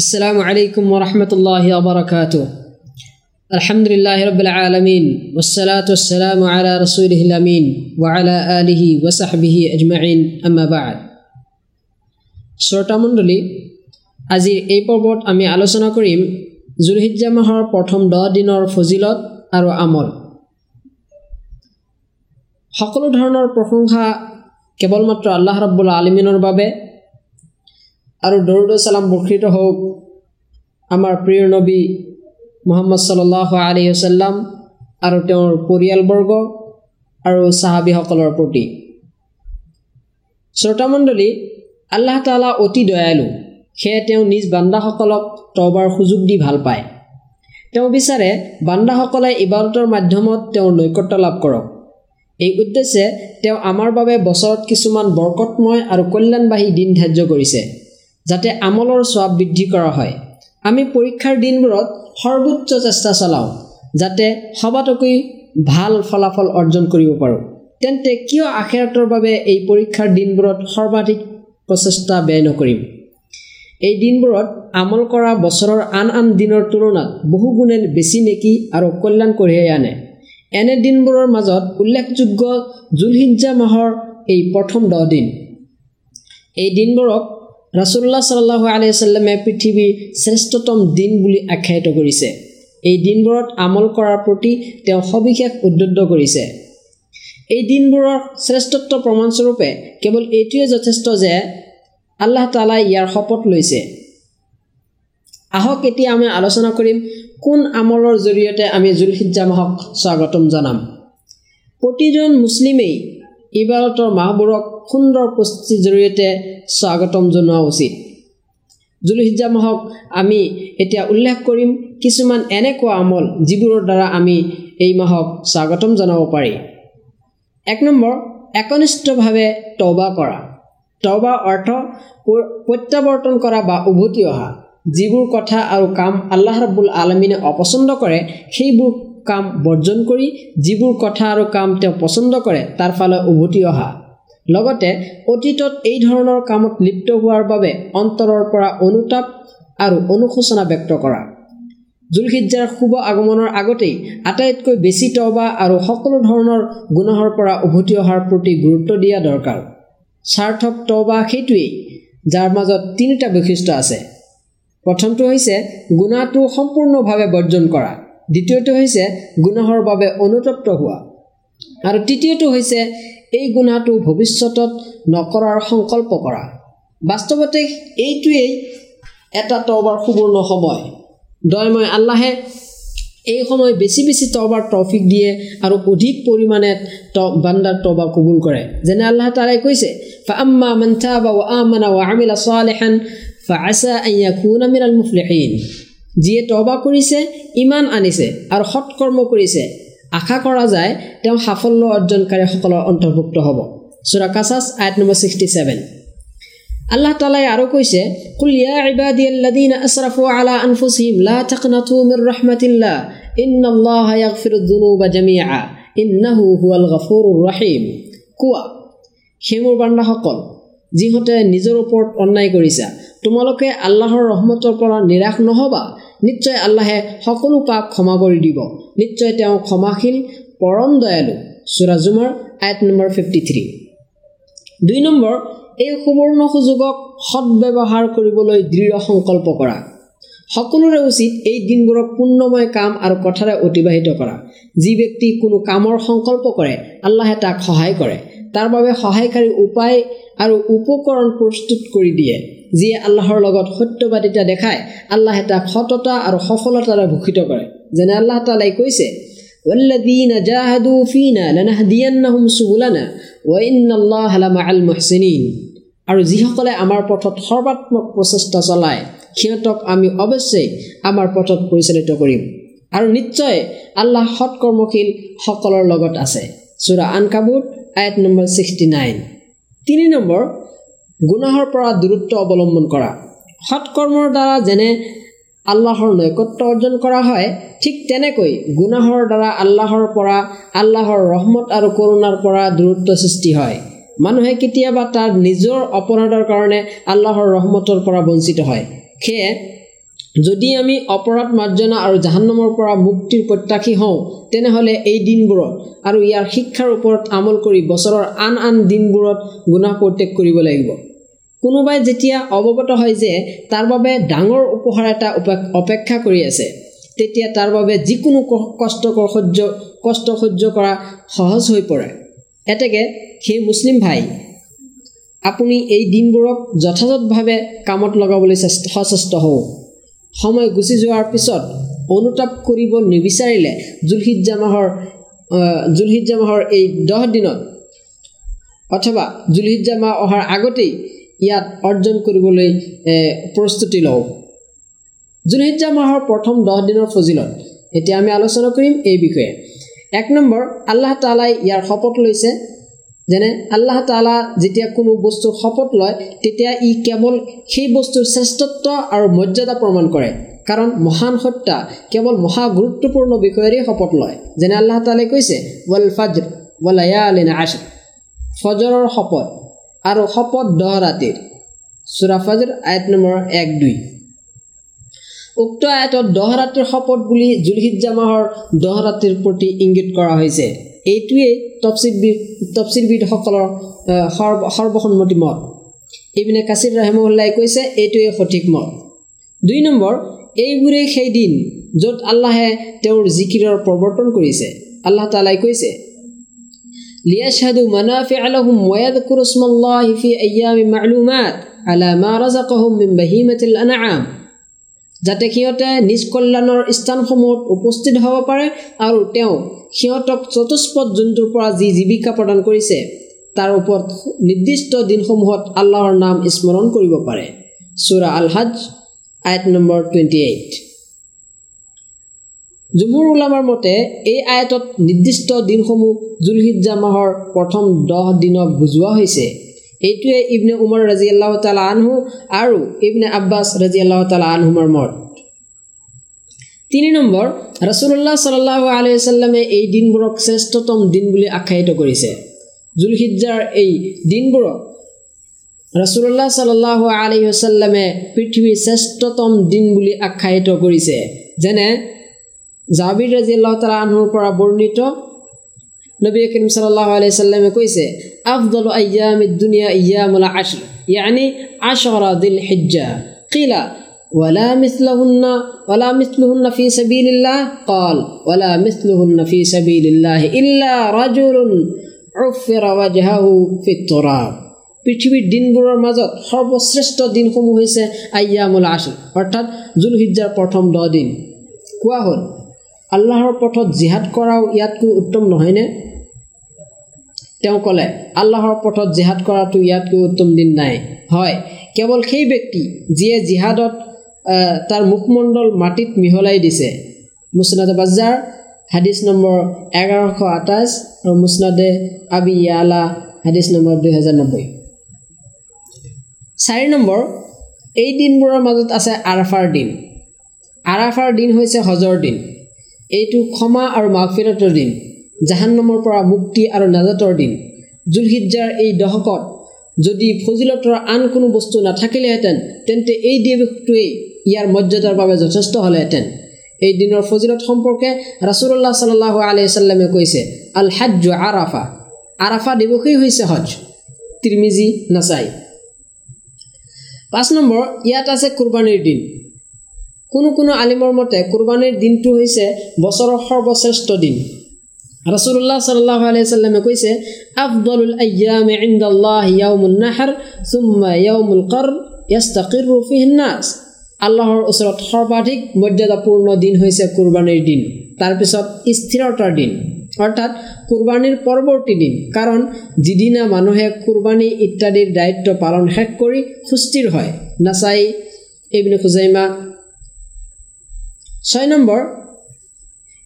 السلام عليكم ورحمة الله وبركاته الحمد لله رب العالمين والصلاة والسلام على رسوله الأمين وعلى آله وصحبه أجمعين أما بعد শ্ৰোতামণ্ডলী আজিৰ এই পৰ্বত আমি আলোচনা কৰিম জুলহিজ্জা মাহৰ প্ৰথম দহ দিনৰ ফজিলত আৰু আমল সকলো ধৰণৰ প্ৰশংসা কেৱল মাত্ৰ আল্লাহ ৰব্বুল আলমিনৰ বাবে আৰু দৰুদ চালাম বৰ্ষিত হওক আমাৰ প্ৰিয় নবী মোহাম্মদ চাল্লাহ আলি আছাল্লাম আৰু তেওঁৰ পৰিয়ালবৰ্গ আৰু চাহাবীসকলৰ প্ৰতি। শ্ৰোতামণ্ডলী আল্লাহ তালা অতি দয়ালু। সেয়ে তেওঁ নিজ বান্দাসকলক তবাৰ সুযোগ দি ভাল পায়। তেওঁ বিচাৰে বান্দাসকলে ইবাদতৰ মাধ্যমত তেওঁৰ নৈকট্য লাভ কৰক। এই উদ্দেশ্যে তেওঁ আমাৰ বাবে বছৰত কিছুমান বৰকতময় আৰু কল্যাণবাহী দিন ধাৰ্য কৰিছে। যাতে আমলৰ স্বাব বৃদ্ধি কৰা হয়। আমি পৰীক্ষাৰ দিনবোৰত সৰ্বোচ্চ চেষ্টা চলাওঁ যাতে সবাতোকৈ ভাল ফলাফল অৰ্জন কৰিব পাৰোঁ। তেন্তে কিয় আখেৰাতৰ বাবে এই পৰীক্ষাৰ দিনবোৰত সৰ্বাধিক প্ৰচেষ্টা ব্যয় নকৰিম? এই দিনবোৰত আমল কৰা বছৰৰ আন আন দিনৰ তুলনাত বহু গুণে বেছি নেকি আৰু কল্যাণ কঢ়িয়াই আনে। এনে দিনবোৰৰ মাজত উল্লেখযোগ্য জুলহিজ্জা মাহৰ এই প্ৰথম দহ দিন। এই দিনবোৰক ৰাছুল্লাহ চাল্লাহ আলিয়াল্লামে পৃথিৱীৰ শ্ৰেষ্ঠতম দিন বুলি আখ্যায়িত কৰিছে। এই দিনবোৰত আমল কৰাৰ প্ৰতি তেওঁ সবিশেষ উদ্বুদ্ধ কৰিছে। এই দিনবোৰৰ শ্ৰেষ্ঠত্ব প্ৰমাণস্বৰূপে কেৱল এইটোৱে যথেষ্ট যে আল্লাহ তালাই ইয়াৰ শপত লৈছে। আহক এতিয়া আমি আলোচনা কৰিম কোন আমলৰ জৰিয়তে আমি জুলহিজ্জা মাহক স্বাগতম জনাম। প্ৰতিজন মুছলিমেই ইবাদতৰ মাহবোৰক সুন্দৰ প্ৰস্তুতিৰ জৰিয়তে স্বাগতম জনোৱা উচিত। জুলহিজ্জা মাহক আমি এতিয়া উল্লেখ কৰিম কিছুমান এনেকুৱা আমল যিবোৰৰ দ্বাৰা আমি এই মাহক স্বাগতম জনাব পাৰি। এক নম্বৰ একনিষ্ঠভাৱে তবা কৰা। তবা অৰ্থ প্ৰত্যাৱৰ্তন কৰা বা উভতি অহা। যিবোৰ কথা আৰু কাম আল্লাহ ৰাবুল আলমিনে অপচন্দ কৰে সেইবোৰ কাম বৰ্জন কৰি যিবোৰ কথা আৰু কাম তেওঁ পচন্দ কৰে তাৰ ফালে উভতি অহা। লগতে অতীতত এই ধৰণৰ কামত লিপ্ত হোৱাৰ বাবে অন্তৰৰ পৰা অনুতাপ আৰু অনুশোচনা ব্যক্ত কৰা। জুলখিজ্জাৰ শুভ আগমনৰ আগতেই আটাইতকৈ বেছি তবা আৰু সকলো ধৰণৰ গুণহৰ পৰা উভতি অহাৰ প্ৰতি গুৰুত্ব দিয়া দৰকাৰ। স্বাৰ্থক তবা সেইটোৱেই যাৰ মাজত তিনিটা বৈশিষ্ট্য আছে। প্ৰথমটো হৈছে গুণাটো সম্পূৰ্ণভাৱে বৰ্জন কৰা। দ্বিতীয়টো হৈছে গুণাহৰ বাবে অনুতপ্ত হোৱা। আৰু তৃতীয়টো হৈছে এই গুণাটো ভৱিষ্যতত নকৰাৰ সংকল্প কৰা। বাস্তৱতে এইটোৱেই এটা তবাৰ সুবৰ্ণ সময়। দয়ময় আল্লাহে এই সময় বেছি বেছি তবাৰ ট্ৰফিক দিয়ে আৰু অধিক পৰিমাণে বান্দাৰ তবা কবুল কৰে। যেনে আল্লাহ তাৰাই কৈছে ফাম্মা মন্থা বা আমিলা ছোৱালী ফা আছা খুন আমিৰাল মুফলেহীন। যিয়ে তবা কৰিছে ইমান আনিছে আৰু সৎকৰ্ম কৰিছে। আশা কৰা যায় তেওঁ সাফল্য অৰ্জনকাৰীসকলৰ অন্তৰ্ভুক্ত হ'ব। চুৰা কাছাছ নম্বৰ ছিক্সটি ছেভেন। আল্লাহ তালাই আৰু কৈছে কুলিয়া ইবাদি আল্লাদিন আছৰাফু আলা আনফুছিম লা তাকনাতু মিৰ ৰাহমাতিল্লাহ ইন্নাল্লাহ ইয়াগফিৰু যুনুবা জামিআ ইন্নাহু হুৱাল গফুৰুৰ ৰহিম। কোৱা বান্দাসকল যিহঁতে নিজৰ ওপৰত অন্যায় কৰিছা তোমালোকে আল্লাহৰ ৰহমতৰ পৰা নিৰাশ নহ'বা নিশ্চয় আল্লাহে সকলো পাপ ক্ষমা কৰি দিব। নিশ্চয় তেওঁ ক্ষমাশীল পৰম দয়ালু। চুৰাজুমৰ আইট নম্বৰ ফিফটি থ্ৰী দুই নম্বৰ এই সুবৰ্ণ সুযোগক সদব্যৱহাৰ কৰিবলৈ দৃঢ় সংকল্প কৰা। সকলোৰে উচিত এই দিনবোৰক পূৰ্ণময় কাম আৰু কথাৰে অতিবাহিত কৰা। যি ব্যক্তি কোনো কামৰ সংকল্প কৰে আল্লাহে তাক সহায় কৰে। তাৰ বাবে সহায়কাৰী উপায় আৰু উপকৰণ প্ৰস্তুত কৰি দিয়ে। যিয়ে আল্লাহৰ লগত সত্যবাদিতা দেখায় আল্লাহে তাক সততা আৰু সফলতাৰে ভূষিত কৰে। যেনে আল্লাহ তালাই কৈছে আৰু যিসকলে আমাৰ পথত সৰ্বাত্মক প্ৰচেষ্টা চলায় সিহঁতক আমি অৱশ্যেই আমাৰ পথত পৰিচালিত কৰিম। আৰু নিশ্চয় আল্লাহ সৎকৰ্মশীল সকলৰ লগত আছে। চোৰা আন আইট নম্বৰ ছিক্সটি নাইন। তিনি নম্বৰ গুণাহৰ পৰা দূৰত্ব অৱলম্বন কৰা। সৎকৰ্মৰ দ্বাৰা যেনে আল্লাহৰ নৈকত্য অৰ্জন কৰা হয় ঠিক তেনেকৈ গুণাহৰ দ্বাৰা আল্লাহৰ পৰা আল্লাহৰ ৰহমত আৰু কৰোণাৰ পৰা দূৰত্ব সৃষ্টি হয়। মানুহে কেতিয়াবা তাৰ নিজৰ অপৰাধৰ কাৰণে আল্লাহৰ ৰহমতৰ পৰা বঞ্চিত হয়। সেয়ে যদি আমি অপৰাধ মাৰ্জনা আৰু জাহান্নমৰ পৰা মুক্তিৰ প্ৰত্যাশী হওঁ তেনেহ'লে এই দিনবোৰত আৰু ইয়াৰ শিক্ষাৰ ওপৰত আমল কৰি বছৰৰ আন আন দিনবোৰত গুণা পৰিত্যাগ কৰিব লাগিব। কোনোবাই যেতিয়া অৱগত হয় যে তাৰ বাবে ডাঙৰ উপহাৰ এটা অপেক্ষা কৰি আছে তেতিয়া তাৰ বাবে যিকোনো কষ্টকৰ সহ্য কষ্ট সহ্য কৰা সহজ হৈ পৰে। এতেকে সেই মুছলিম ভাই আপুনি এই দিনবোৰক যথাযথভাৱে কামত লগাবলৈ চেষ্টা সচেষ্ট হওঁ সময় গুচি যোৱাৰ পিছত অনুতাপ কৰিব নিবিচাৰিলে জুলহিজ্জা মাহৰ জুলহিজ্জা মাহৰ এই দহ দিনত। অথবা জুলহিজ্জা মাহ অহাৰ আগতেই ইয়াত অৰ্জন কৰিবলৈ প্ৰস্তুতি লওঁ। জুলহিজ্জা মাহৰ প্ৰথম দহ দিনৰ ফজিলত এতিয়া আমি আলোচনা কৰিম এই বিষয়ে। এক নম্বৰ আল্লাহ তালাই ইয়াৰ শপত লৈছে। যেনে আল্লাহ তালা যেতিয়া কোনো বস্তুৰ শপত লয় তেতিয়া ই কেৱল সেই বস্তুৰ শ্ৰেষ্ঠত্ব আৰু মৰ্যাদা প্ৰমাণ কৰে। কাৰণ মহান সত্তা কেৱল মহা গুৰুত্বপূৰ্ণ বিষয়েৰে শপত লয়। যেনে আল্লাহ তালাই কৈছে ৱল ফাজৰ ৱালায়ালিন আছ ফজৰৰ শপত আৰু শপত দহ ৰাতিৰ চুৰা ফাজৰ আয়ত নম্বৰ এক দুই। উক্ত আয়তত দহ ৰাতিৰ শপত বুলি জুলহিজ্জা মাহৰ দহ ৰাতিৰ প্ৰতি ইংগিত কৰা হৈছে। এইটোৱেই তফচিলবিদ তফচিলবিদসকলৰ সৰ্বসন্মতি মত। এইপিনে কাছিৰ ৰাহেমুল্লাই কৈছে এইটোৱে সঠিক মত। দুই নম্বৰ এইবোৰেই সেই দিন য'ত আল্লাহে তেওঁৰ জিকিৰৰ প্ৰৱৰ্তন কৰিছে। আল্লাহ তালাই কৈছে লিয়াছাদু মানাফি আলহুম ৱায়াদকুৰ ইছমাল্লাহি ফি আইয়ামি মালুমাত আলা মা ৰাজাকাহুম মিন বাহিমাতিল আনআম। যাতে সিহঁতে নিজ কল্যাণৰ স্থানসমূহত উপস্থিত হ'ব পাৰে আৰু তেওঁ সিহঁতক চতুষ্পদ জন্তুৰ পৰা যি জীৱিকা প্ৰদান কৰিছে তাৰ ওপৰত নিৰ্দিষ্ট দিনসমূহত আল্লাহৰ নাম স্মৰণ কৰিব পাৰে। চুৰা আল হাজ আয়ত নম্বৰ টুৱেণ্টি এইট জুমুৰ ওলামাৰ মতে এই আয়তত নিৰ্দিষ্ট দিনসমূহ জুলহিজ্জা মাহৰ প্ৰথম দহ দিনক বুজোৱা হৈছে। এইটোৱে ইবনে উমৰ ৰাজি আল্লাহ তালা আনহু আৰু ইবনে আব্বাছ ৰাজি আল্লাহ তালা আনহুমৰ মত। তিনি নম্বৰ ৰচুল্লাহ চাল্লাহ আলহিচাল্লামে এই দিনবোৰক শ্ৰেষ্ঠতম দিন বুলি আখ্যায়িত কৰিছে। জুলহিজ্জাৰ এই দিনবোৰক ৰচুল্লাহ চাল্লাহ আলহিহাল্লামে পৃথিৱীৰ শ্ৰেষ্ঠতম দিন বুলি আখ্যায়িত কৰিছে। যেনে জাবিৰ ৰাজি আল্লাহ তালা আনহুৰ পৰা বৰ্ণিত নবী করিম সাল্লাহ আলিয়া সাল্লামে কৈছে আফদল আয়াম দুনিয়া ইয়ামুল আশর ইয়ানি আশরা দিল হিজ্জা কিলা ولا مثلهن ولا مثلهن في سبيل الله قال ولا مثلهن في سبيل الله إلا رجل عفر وجهه في التراب পৃথিৱীৰ দিনবোৰৰ মাজত সৰ্বশ্ৰেষ্ঠ দিনসমূহ হৈছে আয়ামুল আছৰ অৰ্থাৎ জুলহিজ্জাৰ প্ৰথম দহ দিন কোৱা হ'ল আল্লাহৰ পথত জিহাদ কৰাও ইয়াতকৈ উত্তম নহয়নে তেওঁ ক'লে আল্লাহৰ পথত জিহাদ কৰাটো ইয়াতকৈ উত্তম দিন নাই। হয় কেৱল সেই ব্যক্তি যিয়ে জিহাদত তাৰ মুখমণ্ডল মাটিত মিহলাই দিছে। মুছনাদে বাজাৰ হাদিছ নম্বৰ এঘাৰশ আঠাইছ আৰু মুছনাদে আবি আলা হাদিছ নম্বৰ দুহেজাৰ নব্বৈ। চাৰি নম্বৰ এই দিনবোৰৰ মাজত আছে আৰাফাৰ দিন। আৰাফাৰ দিন হৈছে হজৰ দিন। এইটো ক্ষমা আৰু মাফিৰতৰ দিন। জাহান্নমৰ পৰা মুক্তি আৰু নাজাতৰ দিন। জুলহিজ্জাৰ এই দশকত যদি ফজিলতৰ আন কোনো বস্তু নাথাকিলেহেঁতেন তেন্তে এই দিৱসটোৱেই ইয়াৰ মৰ্যাদাৰ বাবে যথেষ্ট হ'লেহেঁতেন। এই দিনৰ ফজিলত সম্পৰ্কে ৰাছুল্লাহ চাল্লাহ আলিয়াল্লামে কৈছে আল হাজ আৰাফা আৰাফা দিৱসেই হৈছে হজ ত্ৰিমিজি নাচাই পাঁচ নম্বৰ ইয়াত আছে কোৰবানীৰ দিন। কোনো কোনো আলিমৰ মতে কোৰবানীৰ দিনটো হৈছে বছৰৰ সৰ্বশ্ৰেষ্ঠ দিন। ৰাছুল্লাহ চাল্লাহ আলিয়াল্লামে কৈছে আফদলুল আয়াম ইন্দাল্লাহ য়াউমুল নাহাৰ চুম্মা য়াউমুল কৰ ইয়াস্তাকিৰ ৰফিহিনাছ আল্লাহৰ ওচৰত সৰ্বাধিক মৰ্যাদাপূৰ্ণ দিন হৈছে কোৰবানীৰ দিন তাৰপিছত স্থিৰতাৰ দিন অৰ্থাৎ কোৰবানীৰ পৰৱৰ্তী দিন কাৰণ যিদিনা মানুহে কোৰবানী ইত্যাদিৰ দায়িত্ব পালন শেষ কৰি সুস্থিৰ হয়। নাচাই এইবিনে খুজাইমা ছয় নম্বৰ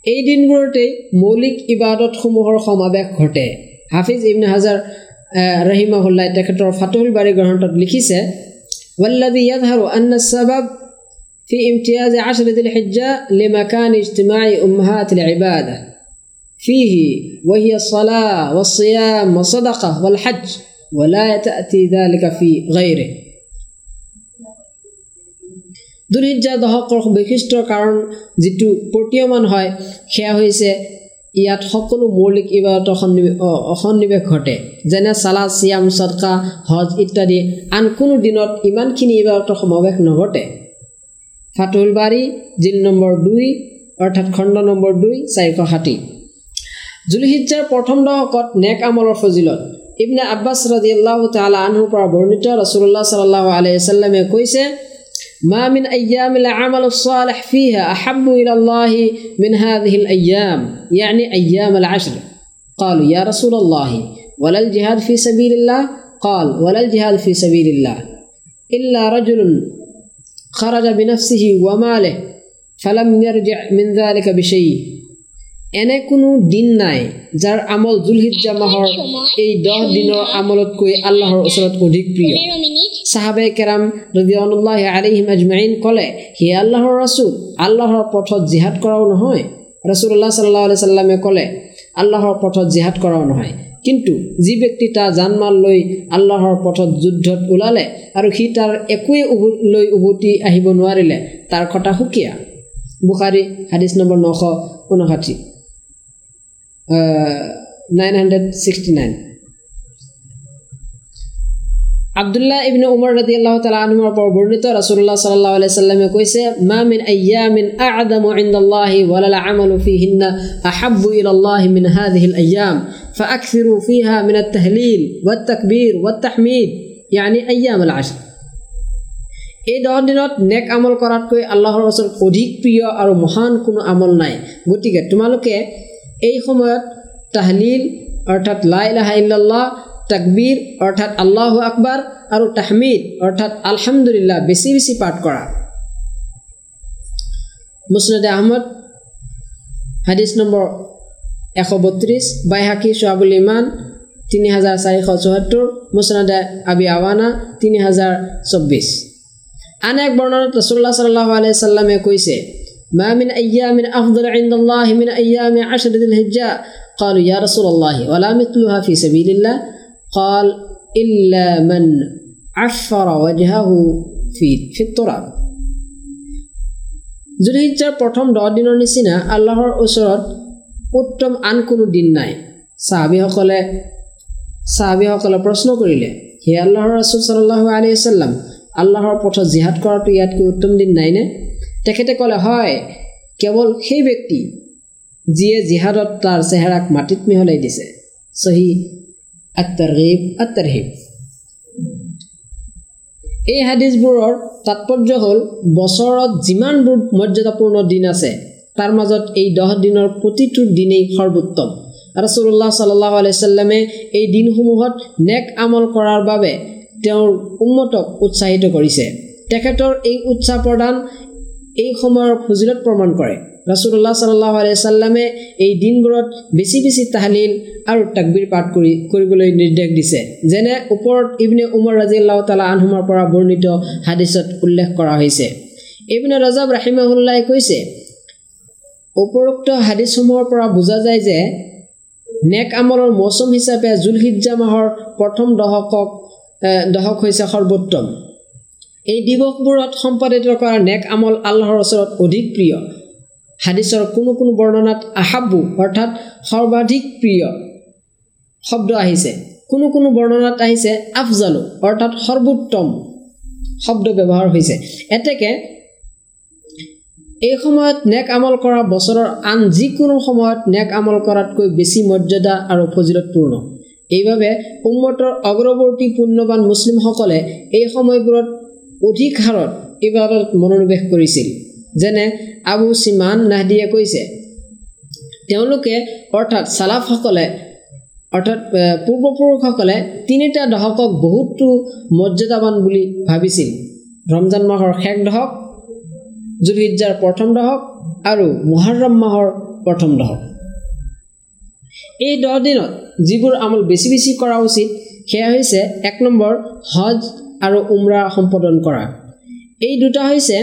এই দিনবোৰতেই মৌলিক ইবাদতসমূহৰ সমাৱেশ ঘটে হাফিজ ইবনে হাজাৰ ৰহিমাহুল্লাই তেখেতৰ ফাতুল বাৰী গ্ৰন্থত লিখিছে والذي يظهر أن السبب في امتياز عشر ذي الحجة لمكان اجتماع أمهات العبادة فيه وهي الصلاة والصيام والصدقة والحج ولا تأتي ذلك في غيره দুলহিজা দশকৰ বৈশিষ্ট্যৰ কাৰণ যিটো প্ৰতীয়মান হয় সেয়া হৈছে ইয়াত সকলো মৌলিক ইবাদতৰ সন্নিৱেশ ঘটে। যেনে চালাদ চিয়াম চদকা হজ ইত্যাদি আন কোনো দিনত ইমানখিনি ইবাদতৰ সমাৱেশ নঘটে। ফাতুল বাৰী জিল নম্বৰ দুই অৰ্থাৎ খণ্ড নম্বৰ দুই চাৰিশ ষাঠি। জুলহিজাৰ প্ৰথম দশকত নেক আমলৰ ফজিলত। ইবনে আব্বাছ ৰাজি আল্লাহ তালা আনহুৰ পৰা বৰ্ণিত ৰচুল্লাহ চাল্লাহ আলহিচাল্লামে কৈছে ما من أيام العمل الصالح فيها أحب إلى الله من هذه الأيام يعني أيام العشر. قالوا يا رسول الله ولا الجهاد في سبيل الله؟ قال ولا الجهاد في سبيل الله إلا رجل خرج بنفسه وماله فلم يرجع من ذلك بشيء. এনে কোনো দিন নাই যাৰ আমল জুলহিজা মাহৰ এই দহ দিনৰ আমলতকৈ আল্লাহৰ ওচৰত অধিক প্ৰিয়। চাহাবে কেৰাম ৰবিউল্লাহ আলিহিম আজমাইন ক'লে হে আল্লাহৰ ৰচুল আল্লাহৰ পথত জিহাদ কৰাও নহয়। ৰচুল্লাহ চাল্লাহ আলি চাল্লামে ক'লে আল্লাহৰ পথত জিহাদ কৰাও নহয়। কিন্তু যি ব্যক্তি তাৰ জান মাল লৈ আল্লাহৰ পথত যুদ্ধত ওলালে আৰু সি তাৰ একোৱে উভো লৈ উভতি আহিব নোৱাৰিলে তাৰ কথা সুকীয়া। বুখাৰী হাদিছ নম্বৰ নশ ঊনষাঠি। নাইন হাণ্ড্ৰেড ছিক্সটি নাইন আব্দুল্লাহ ইবনে উমৰ ৰাজি আল্লাহ তালা আনমৰ পৰা বৰ্ণিত ৰাছুল্লাহ চাল্লাহ আলাই চাল্লামে কৈছে মা মিন আয়ামিন মিন আদামু ইন্দাল্লাহি ওয়ালাল আমালু ফিহিন্না আহাব্বু ইলাল্লাহি মিন হাদিহিল আয়াম ফাআকসিরু ফিহা মিন আত-তাহলিল ওয়াত তাকবীর ওয়াত তাহমিদ ইয়ানি আয়াম আল আশর এই দহ দিনত নেক আমল কৰাতকৈ আল্লাহৰ ওচৰত অধিক প্ৰিয় আৰু মহান কোনো আমল নাই। গতিকে তোমালোকে এই সময়ত তাহলিল অৰ্থাৎ লাই লাহা তাকবীৰ অৰ্থাৎ আল্লাহ আকবাৰ আৰু তাহমিদ অৰ্থাৎ আলহামদুলিল্লাহ বেছি বেছি পাঠ কৰা। মুছনদে আহমদ হাদিছ নম্বৰ এশ বত্ৰিছ বাইহাকী চোৱাবুল ইমান তিনি হাজাৰ চাৰিশ চৌসত্তৰ মুছনাদে আবি আৱানা তিনি হাজাৰ চৌব্বিছ আন এক বৰ্ণনাত ৰচুল্লাহ চাল্লাহ কৈছে ما من أيام أفضل عند الله من أيام عشر ذي الهجاء قالوا يا رسول الله ولا مثلها في سبيل الله قال إلا من عفر وجهه في في التراب জুলহিজাৰ প্ৰথম দহ দিনৰ নিচিনা আল্লাহৰ ওচৰত উত্তম আন কোনো দিন নাই চাহাবীসকলে চাহাবীসকলে প্ৰশ্ন কৰিলে হে আল্লাহৰ ৰচুল চাল্লাহ আলি আছাল্লাম আল্লাহৰ পথত জিহাদ কৰাটো ইয়াতকৈ উত্তম দিন নাইনে তেখেতে ক'লে হয় কেৱল সেই ব্যক্তি যিয়ে জিহাদত তাৰ চেহেৰাক মাটিত মিহলাই দিছে। চহী আত্তাৰহিব আত্তাৰহিব। এই হাদিছবোৰৰ তাৎপৰ্য হ'ল বছৰত যিমানবোৰ মৰ্যাদাপূৰ্ণ দিন আছে তাৰ মাজত এই দহ দিনৰ প্ৰতিটো দিনেই সৰ্বোত্তম। ৰাছুল্লাহ চাল্লাহ আলাইচাল্লামে এই দিনসমূহত নেক আমল কৰাৰ বাবে তেওঁৰ উন্মতক উৎসাহিত কৰিছে। তেখেতৰ এই উৎসাহ প্ৰদান এই সময়ৰ ফজিলত প্ৰমাণ কৰে। ৰাছুল্লাহ চাল্লাহ আলাইচাল্লামে এই দিনবোৰত বেছি বেছি তাহালিল আৰু তাকবিৰ পাঠ কৰি কৰিবলৈ নিৰ্দেশ দিছে। যেনে ওপৰত ইবনে উমৰ ৰাজিল্লাহ তালা আনহুমৰ পৰা বৰ্ণিত হাদিছত উল্লেখ কৰা হৈছে। ইবনে ৰজাব ৰাহিমাহুল্লাই কৈছে উপৰোক্ত হাদিছসমূহৰ পৰা বুজা যায় যে নেক আমলৰ মৌচুম হিচাপে জুলহিজা মাহৰ প্ৰথম দশকক দশক হৈছে সৰ্বোত্তম। এই দিৱসবোৰত সম্পাদিত কৰা নেক আমল আল্লাহৰ ওচৰত অধিক প্ৰিয়। হাদিছৰ কোনো কোনো বৰ্ণনাত আহাবু অৰ্থাৎ সৰ্বাধিক প্ৰিয় শব্দ আহিছে। কোনো কোনো বৰ্ণনাত আহিছে আফজালু অৰ্থাৎ সৰ্বোত্তম শব্দ ব্যৱহাৰ হৈছে। এতেকে এই সময়ত নেক আমল কৰা বছৰৰ আন যিকোনো সময়ত নেক আমল কৰাতকৈ বেছি মৰ্যাদা আৰু ফজিলতপূৰ্ণ। এইবাবে উন্মতৰ অগ্ৰৱৰ্তী পুণ্যৱান মুছলিমসকলে এই সময়বোৰত অধিক হাৰত ইবাদত মনোনিৱেশ কৰিছিল যেনে আবু চিমান নাহদিয়ে কৈছে। তেওঁলোকে অৰ্থাৎ চালাফসকলে অৰ্থাৎ পূৰ্বপুৰুষসকলে তিনিটা দশকক বহুতো মৰ্যাদাবান বুলি ভাবিছিল। ৰমজান মাহৰ শেষ দশক জুলহিজাৰ প্ৰথম দশক আৰু মহাৰম মাহৰ প্ৰথম দশক এই দহ দিনত যিবোৰ আমল বেছি বেছি কৰা উচিত সেয়া হৈছে এক নম্বৰ হজ আৰু উমৰা সম্পাদন কৰা। এই দুটা হৈছে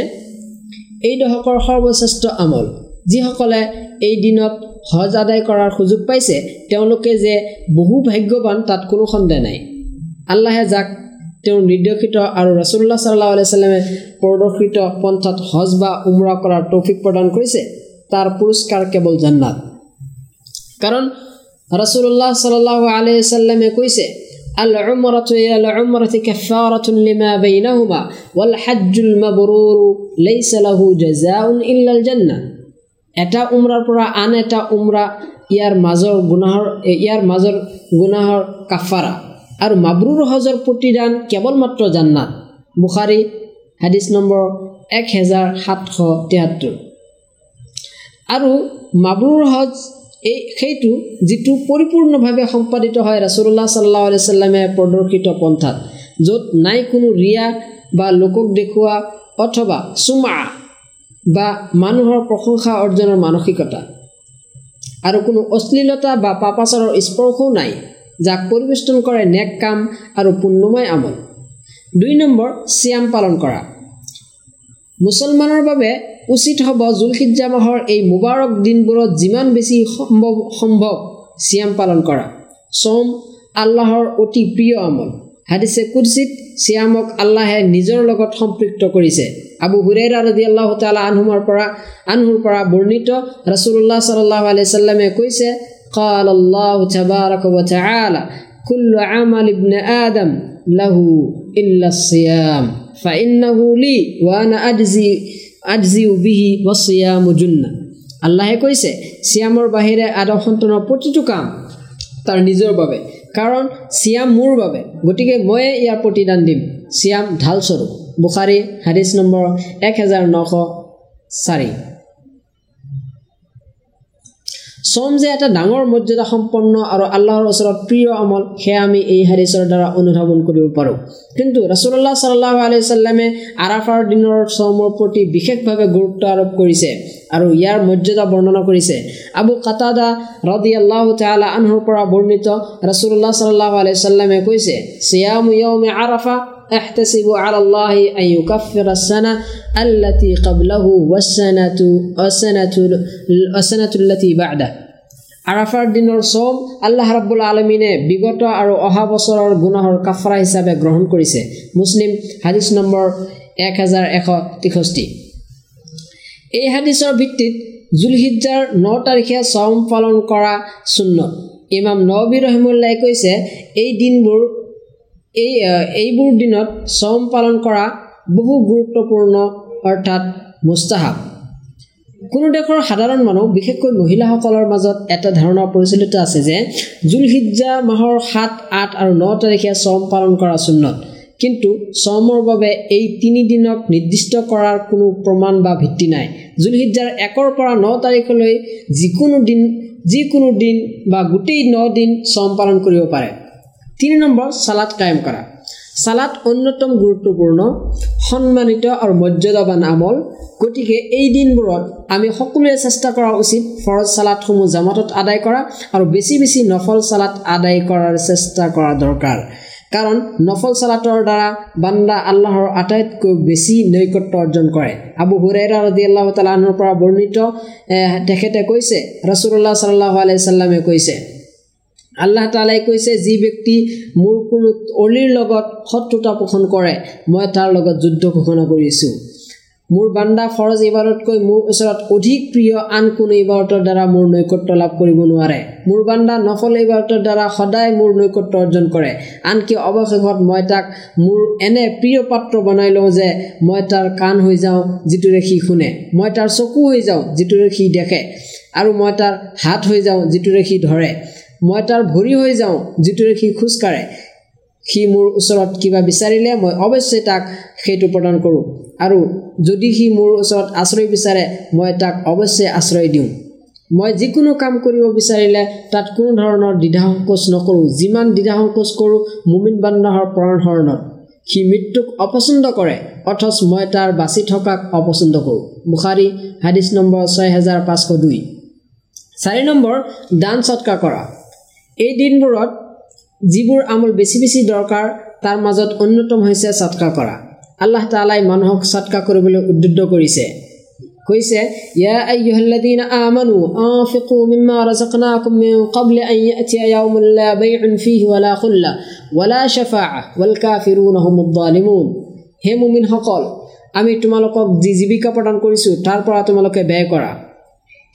এই দশকৰ সৰ্বশ্ৰেষ্ঠ আমল। যিসকলে এই দিনত হজ আদায় কৰাৰ সুযোগ পাইছে তেওঁলোকে যে বহু ভাগ্যৱান তাত কোনো সন্দেহ নাই। আল্লাহে যাক তেওঁ নিৰ্দেশিত আৰু ৰসুল্লাহ চাল্লাহ আলাইচাল্লামে প্ৰদৰ্শিত পন্থাত হজ বা উমৰা কৰাৰ তৌফিক প্ৰদান কৰিছে তাৰ পুৰস্কাৰ কেৱল জান্নাত। কাৰণ ৰসুল্লাহ চাল্লাহ আলাইচাল্লামে কৈছে العمرة إلى العمرة كفارة لما بينهما والحج المبرور ليس له جزاء إلا الجنة এটা উমৰাৰ পৰা আন এটা উমৰা ইয়াৰ মাজৰ গুণাহৰ ইয়াৰ মাজৰ গুণাহৰ কাফাৰা আৰু মাবৰুৰ হজৰ প্ৰতিদান কেৱল মাত্ৰ জান্নাত বুখাৰী হাদিছ নম্বৰ এক হেজাৰ সাতশ তেসত্তৰ আৰু মাবৰুৰ হজ এই সেইটো যিটো পৰিপূৰ্ণভাৱে সম্পাদিত হয় ৰাছুল্লাহ চাল্লাহ আলি চাল্লামে প্ৰদৰ্শিত পন্থাত য'ত নাই কোনো ৰিয়া বা লোকক দেখুওৱা অথবা চুমা বা মানুহৰ প্ৰশংসা অৰ্জনৰ মানসিকতা। আৰু কোনো অশ্লীলতা বা পাপাচাৰৰ স্পৰ্শও নাই যাক পৰিবেষ্টন কৰে নেক কাম আৰু পুণ্যময় আমল। দুই নম্বৰ চিয়াম পালন কৰা। মুছলমানৰ বাবে উচিত হ'ব জুলখিজা মাহৰ এই মুবাৰক দিনবোৰত যিমান বেছি সম্ভৱ সম্ভৱ চিয়াম পালন কৰা চম আল্লাহৰ অতি প্ৰিয় আমল হাদিছে কুৰচিত চিয়ামক আল্লাহে নিজৰ লগত সম্পৃক্ত কৰিছে আবু হুৰেৰ আৰদি আল্লাহ তালা আনহুমৰ পৰা আনহুৰ পৰা বৰ্ণিত ৰচুল্লাহ চাল্লাহ আলি চাল্লামে কৈছে قال الله تبارك وتعالى كل عمل ابن آدم له إلا الصيام فإنه لي وأنا أجزي আজি বিহি বচিয়া মুজুন্না আল্লাহে কৈছে চিয়ামৰ বাহিৰে আদৰ সন্তানৰ প্ৰতিটো কাম তাৰ নিজৰ বাবে। কাৰণ চিয়াম মোৰ বাবে। গতিকে ময়ে ইয়াৰ প্ৰতিদান দিম। চিয়াম ঢালস্বৰূপ। বুখাৰী হাদিছ নম্বৰ এক হেজাৰ নশ চাৰি। চম যে এটা ডাঙৰ মৰ্যাদা সম্পন্ন আৰু আল্লাহৰ ওচৰত প্ৰিয় আমল সেয়া আমি এই হাদিছৰ দ্বাৰা অনুধাৱন কৰিব পাৰোঁ। কিন্তু ৰচুল্লাহ চাল্লাহ আলিয়াল্লামে আৰাফাৰ দিনৰ চমৰ প্ৰতি বিশেষভাৱে গুৰুত্ব আৰোপ কৰিছে আৰু ইয়াৰ মৰ্যাদা বৰ্ণনা কৰিছে। আবু কাটাদা ৰদি আল্লাহ তালা আনহুৰ পৰা বৰ্ণিত ৰচুল্লাহ চাল্লাহ আলিয়াল্লামে কৈছে চিয়াম য়ৌমে আৰাফা احتسب على الله أن يكفر السنة التي قبله والسنة والسنة والسنة التي بعده আৰাফাৰ দিনৰ চব আল্লাহ ৰাবুল আলমিনে বিগত আৰু অহা বছৰৰ গুণাহৰ কাফৰা হিচাপে গ্ৰহণ কৰিছে মুছলিম হাদিছ নম্বৰ এক হাজাৰ এশ তেষষ্ঠি এই হাদিছৰ ভিত্তিত জুলহিজাৰ ন তাৰিখে চম পালন কৰা চুন্নত ইমাম নবী ৰহিমুল্লাই কৈছে এই দিনবোৰ এই এইবোৰ দিনত চম পালন কৰা বহু গুৰুত্বপূৰ্ণ অৰ্থাৎ মুস্তাহাব। কোনো দেশৰ সাধাৰণ মানুহ বিশেষকৈ মহিলাসকলৰ মাজত এটা ধাৰণা প্ৰচলিত আছে যে জুলহিজা মাহৰ সাত আঠ আৰু ন তাৰিখে চম পালন কৰা চুন্নত। কিন্তু চমৰ বাবে এই তিনিদিনক নিৰ্দিষ্ট কৰাৰ কোনো প্ৰমাণ বা ভিত্তি নাই। জুলহিজাৰ একৰ পৰা ন তাৰিখলৈ যিকোনো দিন যিকোনো দিন বা গোটেই ন দিন চম পালন কৰিব পাৰে। তিনি নম্বৰ চালাদ কায়েম কৰা। চালাদ অন্যতম গুৰুত্বপূৰ্ণ সন্মানিত আৰু মৰ্যাদাবান আমল। গতিকে এই দিনবোৰত আমি সকলোৱে চেষ্টা কৰা উচিত ফৰজ চালাদসমূহ জামাতত আদায় কৰা আৰু বেছি বেছি নফল চালাদ আদায় কৰাৰ চেষ্টা কৰা দৰকাৰ। কাৰণ নফল চালাতৰ দ্বাৰা বান্দা আল্লাহৰ আটাইতকৈ বেছি নৈকট্য অৰ্জন কৰে। আবু হুৰেৰা ৰদি আল্লাহ তালাহৰ পৰা বৰ্ণিত তেখেতে কৈছে ৰচুল্লাহ চাল্লাহ আলাইচাল্লামে কৈছে আল্লাহ তালাই কৈছে যি ব্যক্তি মোৰ কোনো অলিৰ লগত শত্ৰুতা পোষণ কৰে মই তাৰ লগত যুদ্ধ ঘোষণা কৰিছোঁ মোৰ বান্দা ফৰজ ইবাৰতকৈ মোৰ ওচৰত অধিক প্ৰিয় আন কোনো ইবাৰতৰ দ্বাৰা মোৰ নৈকট্য লাভ কৰিব নোৱাৰে। মোৰ বান্দা নফল ইবাৰতৰ দ্বাৰা সদায় মোৰ নৈকট্য অৰ্জন কৰে। আনকি অৱশেষত মই তাক মোৰ এনে প্ৰিয় পাত্ৰ বনাই লওঁ যে মই তাৰ কাণ হৈ যাওঁ যিটোৰে সি শুনে। মই তাৰ চকু হৈ যাওঁ যিটোৰে সি দেখে। আৰু মই তাৰ হাত হৈ যাওঁ যিটোৰে সি ধৰে। মই তাৰ ভৰি হৈ যাওঁ যিটোৰে সি খোজকাঢ়ে সি মোৰ ওচৰত কিবা বিচাৰিলে মই অৱশ্যেই তাক সেইটো প্ৰদান কৰোঁ। আৰু যদি সি মোৰ ওচৰত আশ্ৰয় বিচাৰে মই তাক অৱশ্যেই আশ্ৰয় দিওঁ। মই যিকোনো কাম কৰিব বিচাৰিলে তাত কোনো ধৰণৰ দ্বিধা সংকোচ নকৰোঁ। যিমান দ্বিধা সংকোচ কৰোঁ মুমিন বান্দাহৰ প্ৰাণ শৰণত সি মৃত্যুক অপচন্দ কৰে অথচ মই তাৰ বাচি থকাক অপচন্দ কৰোঁ। বুখাৰী হাদিছ নম্বৰ ছয় হেজাৰ পাঁচশ দুই। চাৰি নম্বৰ দান সৎকাৰ কৰা। এই দিনবোৰত যিবোৰ আমল বেছি বেছি দৰকাৰ তাৰ মাজত অন্যতম হৈছে সৎকাৰ কৰা। আল্লাহ তালাই মানুহক সৎকাৰ কৰিবলৈ উদ্বুদ্ধ কৰিছে। কৈছে হে মুমিনসকল আমি তোমালোকক যি জীৱিকা প্ৰদান কৰিছোঁ তাৰ পৰা তোমালোকে ব্যয় কৰা।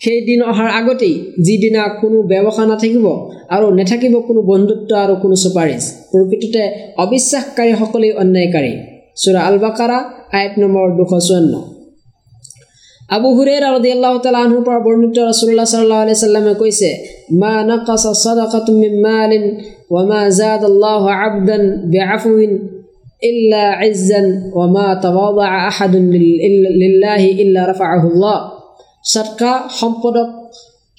সেই দিন অহাৰ আগতেই যিদিনা কোনো ব্যৱসায় নাথাকিব আৰু নাথাকিব কোনো বন্ধুত্ব আৰু কোনো চুপাৰিচ প্ৰকৃততে অবিশ্বাসকাৰীসকলেই অন্যায়কাৰী। চুৰা আল বাকাৰা আইট নম্বৰ দুশ চৌৱন্ন। আবু হুৰেৰ ৰদি আল্লাহ তালাহুৰ পৰা বৰ্ণিত ৰচুল্লাহ চাল্লাহ আলি চাল্লামে কৈছে মা নাকাছা চাদাকাতুম মিন মালিন ওয়া মা জাদ আল্লাহ আবদান বিআফউইন ইল্লা ইজ্জান ওয়া মা তাওয়াদা আহাদুন লিল্লাহি ইল্লা রাফাআহু আল্লাহ সৎকা সম্পদক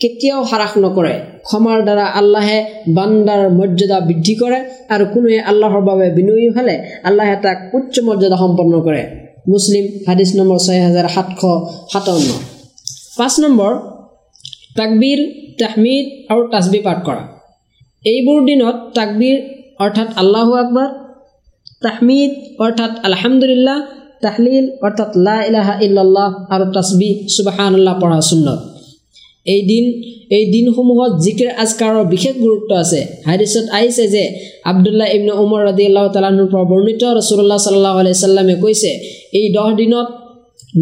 কেতিয়াও হ্ৰাস নকৰে। ক্ষমাৰ দ্বাৰা আল্লাহে বান্দাৰ মৰ্যাদা বৃদ্ধি কৰে আৰু কোনোৱে আল্লাহৰ বাবে বিনয়ী হ'লে আল্লাহে তাক উচ্চ মৰ্যাদা সম্পন্ন কৰে। মুছলিম হাদিছ নম্বৰ ছয় হাজাৰ সাতশ সাতাৱন্ন। পাঁচ নম্বৰ তাকবীৰ তাহমিদ আৰু তাজবি পাঠ কৰা। এইবোৰ দিনত তাকবীৰ অৰ্থাৎ আল্লাহু আকবৰ তাহমিদ অৰ্থাৎ আলহামদুলিল্লাহ তাহলিল অৰ্থাৎ লা ইলাহা ইল্লাল্লাহ আৰু তাছবি সুবাহানুল্লাহ পঢ়া সুন্নত। এই দিন এই দিনসমূহত জিকিৰ আজকাৰৰ বিশেষ গুৰুত্ব আছে। হাদিছত আহিছে যে আবদুল্লাহ ইবনে উমৰ ৰাদি আল্লাহ তালাহুৰ পৰা বৰ্ণিত ৰচুল্লাহ চাল্লাহ আলাইচাল্লামে কৈছে এই দহ দিনত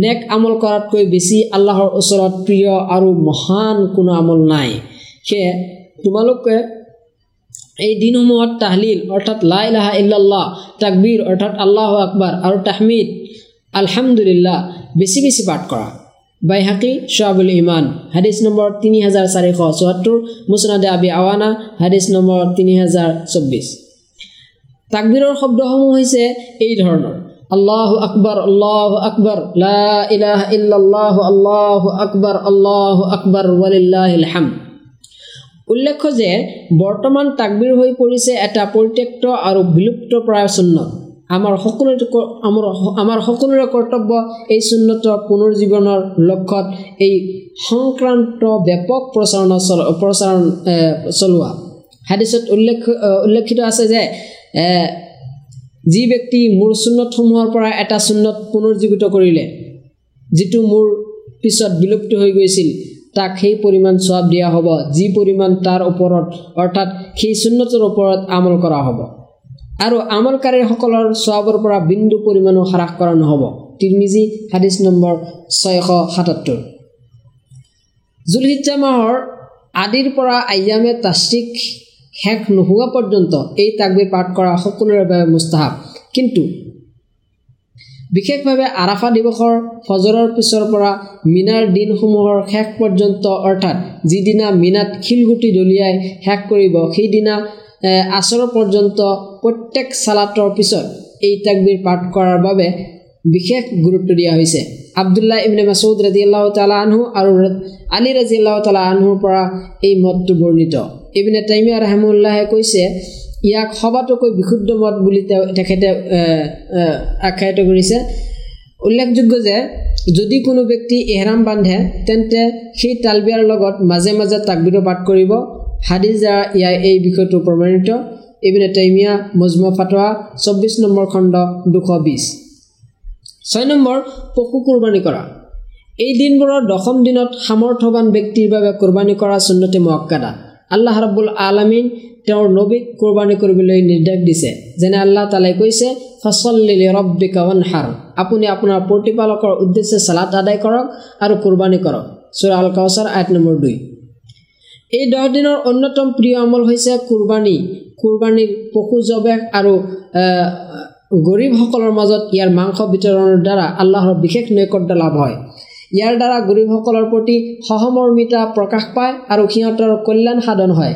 নেক আমল কৰাতকৈ বেছি আল্লাহৰ ওচৰত প্ৰিয় আৰু মহান কোনো আমল নাই। সেয়ে তোমালোকে এই দিনসমূহত তাহলিল অৰ্থাৎ লাই লাহা ইল্লাল্লাহ তাকবীৰ অৰ্থাৎ আল্লাহ আকবাৰ আৰু তাহমিদ আলহামদুলিল্লাহ বেছি বেছি পাঠ কৰা। বাইহাকী শ্বাবুল ইমান হাদিছ নম্বৰ তিনি হাজাৰ চাৰিশ চৌসত্তৰ মুছনাদে আবি আৱানা হাদিছ নম্বৰ তিনি হাজাৰ চৌব্বিছ। তাকবীৰৰ শব্দসমূহ হৈছে এই ধৰণৰ আল্লাহ আকবৰ আল্লাহ আকবৰ লাহ ইল্লাহ আল্লাহ আকবৰ আল্লাহ আকবৰ ৱালিল্লাহাম উল্লেখ্য যে বৰ্তমান তাকবীৰ হৈ পৰিছে এটা পৰিত্যক্ত আৰু বিলুপ্তপ্ৰায় চুন্নত আমাৰ আমাৰ আমাৰ সকলোৰে কৰ্তব্য এই চুন্নতৰ পুনৰ্জীৱনৰ লক্ষ্যত এই সংক্ৰান্ত ব্যাপক প্ৰচাৰণ প্ৰচাৰণ চলোৱা। হাদিছত উল্লেখ উল্লেখিত আছে যে যি ব্যক্তি মোৰ চুন্নতসমূহৰ পৰা এটা চুন্নত পুনৰ্জীৱিত কৰিলে যিটো মোৰ পিছত বিলুপ্ত হৈ গৈছিল তাক সেই পৰিমাণ চোৱাব দিয়া হ'ব যি পৰিমাণ তাৰ ওপৰত অৰ্থাৎ সেই চুন্নতৰ ওপৰত আমল কৰা হ'ব। আৰু আমলকাৰীসকলৰ চোৱাবৰ পৰা বিন্দু পৰিমাণো হ্ৰাস কৰা নহ'ব। তিৰমিজি হাদিছ নম্বৰ ছয়শ সাতাত্তৰ জুলহিজা মাহৰ আদিৰ পৰা আয়ামে তাশ্ৰিক শেষ নোহোৱা পৰ্যন্ত এই তাকবিৰ পাঠ কৰা সকলোৰে বাবে মুস্তাহাব। কিন্তু বিশেষভাৱে আৰাফা দিৱসৰ ফজৰৰ পিছৰ পৰা মিনাৰ দিনসমূহৰ শেষ পৰ্যন্ত অৰ্থাৎ যিদিনা মিনাত শিলগুটি দলিয়াই শেষ কৰিব সেইদিনা আচৰ পৰ্যন্ত প্ৰত্যেক চালাতৰ পিছত এই তাকবিৰ পাঠ কৰাৰ বাবে বিশেষ গুৰুত্ব দিয়া হৈছে। আবদুল্লাহ ইবনে মাছুদ ৰাজি আল্লাহ তালা আনহু আৰু আলী ৰাজি আল্লাহ তালা আনহুৰ পৰা এই মতটো বৰ্ণিত। ইবনে টাইমিয়া ৰাহমুল্লাহে কৈছে ইয়াক সবাতোকৈ বিশুদ্ধ মত বুলি তেওঁ তেখেতে আখ্যায়িত কৰিছে। উল্লেখযোগ্য যে যদি কোনো ব্যক্তি এহৰাম বান্ধে তেন্তে সেই তালবিয়াৰ লগত মাজে মাজে তাকবিৰো পাঠ কৰিব। হাদিজ দ্বাৰা ইয়াৰ এই বিষয়টো প্ৰমাণিত। ইবিনে টাইমিয়া মজমা ফাটোৱা চৌব্বিছ নম্বৰ খণ্ড দুশ বিছ ছয় নম্বৰ পশু কোৰবানী কৰা। এই দিনবোৰৰ দশম দিনত সামৰ্থৱান ব্যক্তিৰ বাবে কোৰবানী কৰা চুন্নতি মক্কাদা আল্লাহ ৰাবুল আলমিন তেওঁৰ নবীক কোৰবানী কৰিবলৈ নিৰ্দেশ দিছে যেনে আল্লাহ তালাই কৈছে ফচল্লি ৰব্বি হাৰ আপুনি আপোনাৰ প্ৰতিপালকৰ উদ্দেশ্যে চালাদ আদায় কৰক আৰু কোৰবানী কৰক। চুৰা আল কাউচাৰ আঠ নম্বৰ দুই। এই দহ দিনৰ অন্যতম প্ৰিয় আমল হৈছে কোৰবানী কোৰবানীৰ পশু জবেশ আৰু গৰীবসকলৰ মাজত ইয়াৰ মাংস বিতৰণৰ দ্বাৰা আল্লাহৰ বিশেষ নৈকট্য লাভ হয়। ইয়াৰ দ্বাৰা গৰীবসকলৰ প্ৰতি সহমৰ্মিতা প্ৰকাশ পায় আৰু সিহঁতৰ কল্যাণ সাধন হয়।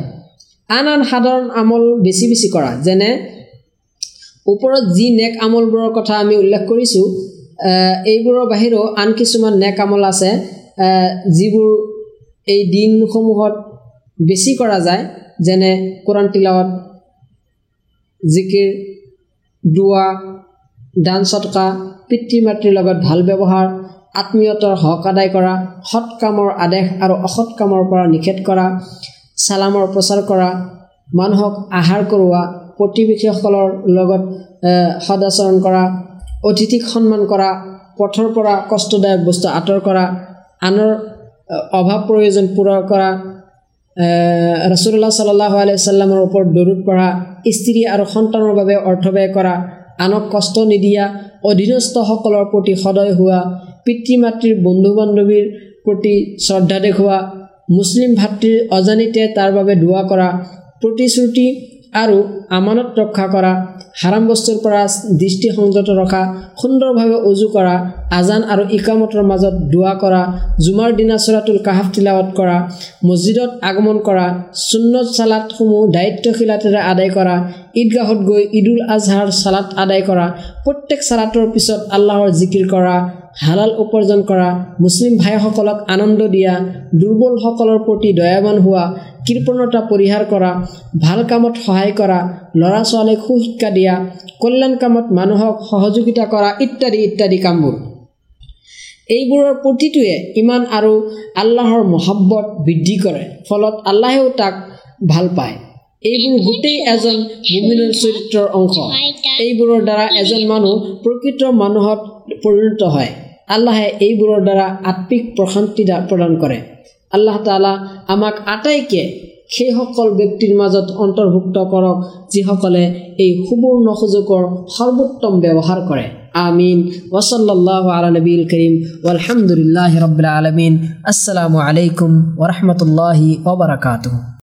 আন আন সাধাৰণ আমল বেছি বেছি কৰা। যেনে ওপৰত যি নেক আমলবোৰৰ কথা আমি উল্লেখ কৰিছোঁ এইবোৰৰ বাহিৰেও আন কিছুমান নেক আমল আছে যিবোৰ এই দিনসমূহত বেছি কৰা যায় যেনে কোৰাণ তিলাৱত জিকিৰ দোৱা দান চটকা পিতৃ মাতৃৰ লগত ভাল ব্যৱহাৰ আত্মীয়তাৰ হক আদায় কৰা সৎ কামৰ আদেশ আৰু অসৎ কামৰ পৰা নিষেধ কৰা চালামৰ প্ৰচাৰ কৰা মানুহক আহাৰ কৰোৱা প্ৰতিবেশীসকলৰ লগত সদাচৰণ কৰা অতিথিক সন্মান কৰা পথৰ পৰা কষ্টদায়ক বস্তু আঁতৰ কৰা আনৰ অভাৱ প্ৰয়োজন পূৰণ কৰা ৰচুল্লাহ চাল্লাহ আলাইচাল্লামৰ ওপৰত দৰুদ পঢ়া স্ত্ৰী আৰু সন্তানৰ বাবে অৰ্থ ব্যয় কৰা আনক কষ্ট নিদিয়া অধীনস্থসকলৰ প্ৰতি সদয় হোৱা পিতৃ মাতৃৰ বন্ধু বান্ধৱীৰ প্ৰতি শ্ৰদ্ধা দেখুওৱা মুছলিম ভাতৃৰ অজানিতে তাৰ বাবে দোৱা কৰা প্ৰতিশ্ৰুতি আৰু আমানত ৰক্ষা কৰা হাৰাম বস্তুৰ পৰা দৃষ্টি সংযত ৰখা সুন্দৰভাৱে উজু কৰা আজান আৰু ইকামতৰ মাজত দোৱা কৰা জুমাৰ দিনা চৰাতুল কাহাফ তিলাৱত কৰা মছজিদত আগমন কৰা চুন্নত চালাদসমূহ দায়িত্বশীলতাৰে আদায় কৰা ঈদগাহত গৈ ঈদুল আজহাৰ চালাদ আদায় কৰা প্ৰত্যেক চালাতৰ পিছত আল্লাহৰ জিকিৰ কৰা হালাল উপাৰ্জন কৰা মুছলিম ভাইসকলক আনন্দ দিয়া দুৰ্বলসকলৰ প্ৰতি দয়াৱান হোৱা কৃপণতা পৰিহাৰ কৰা ভাল কামত সহায় কৰা ল'ৰা ছোৱালীক সুশিক্ষা দিয়া কল্যাণ কামত মানুহক সহযোগিতা কৰা ইত্যাদি ইত্যাদি কামবোৰ। এইবোৰৰ প্ৰতিটোৱে ইমান আৰু আল্লাহৰ মহাব্বত বৃদ্ধি কৰে ফলত আল্লাহেও তাক ভাল পায়। এইবোৰ গোটেই এজন মুমিনৰ চৰিত্ৰৰ অংশ। এইবোৰৰ দ্বাৰা এজন মানুহ প্ৰকৃত মানুহত পৰিণত হয়। আল্লাহে এইবোৰৰ দ্বাৰা আত্মিক প্ৰশান্তি প্ৰদান কৰে। আল্লাহ তালা আমাক আটাইকে সেইসকল ব্যক্তিৰ মাজত অন্তৰ্ভুক্ত কৰক যিসকলে এই সুবৰ্ণ সুযোগৰ সৰ্বোত্তম ব্যৱহাৰ কৰে। আমিন। ওসল্লাহ আলা নবীল কৰিম আলহামদুলিল্লাহ ৰবিল আলমিন। আসসালামু আলাইকুম ওৰহমতুল্লাহি ওবৰাকাতু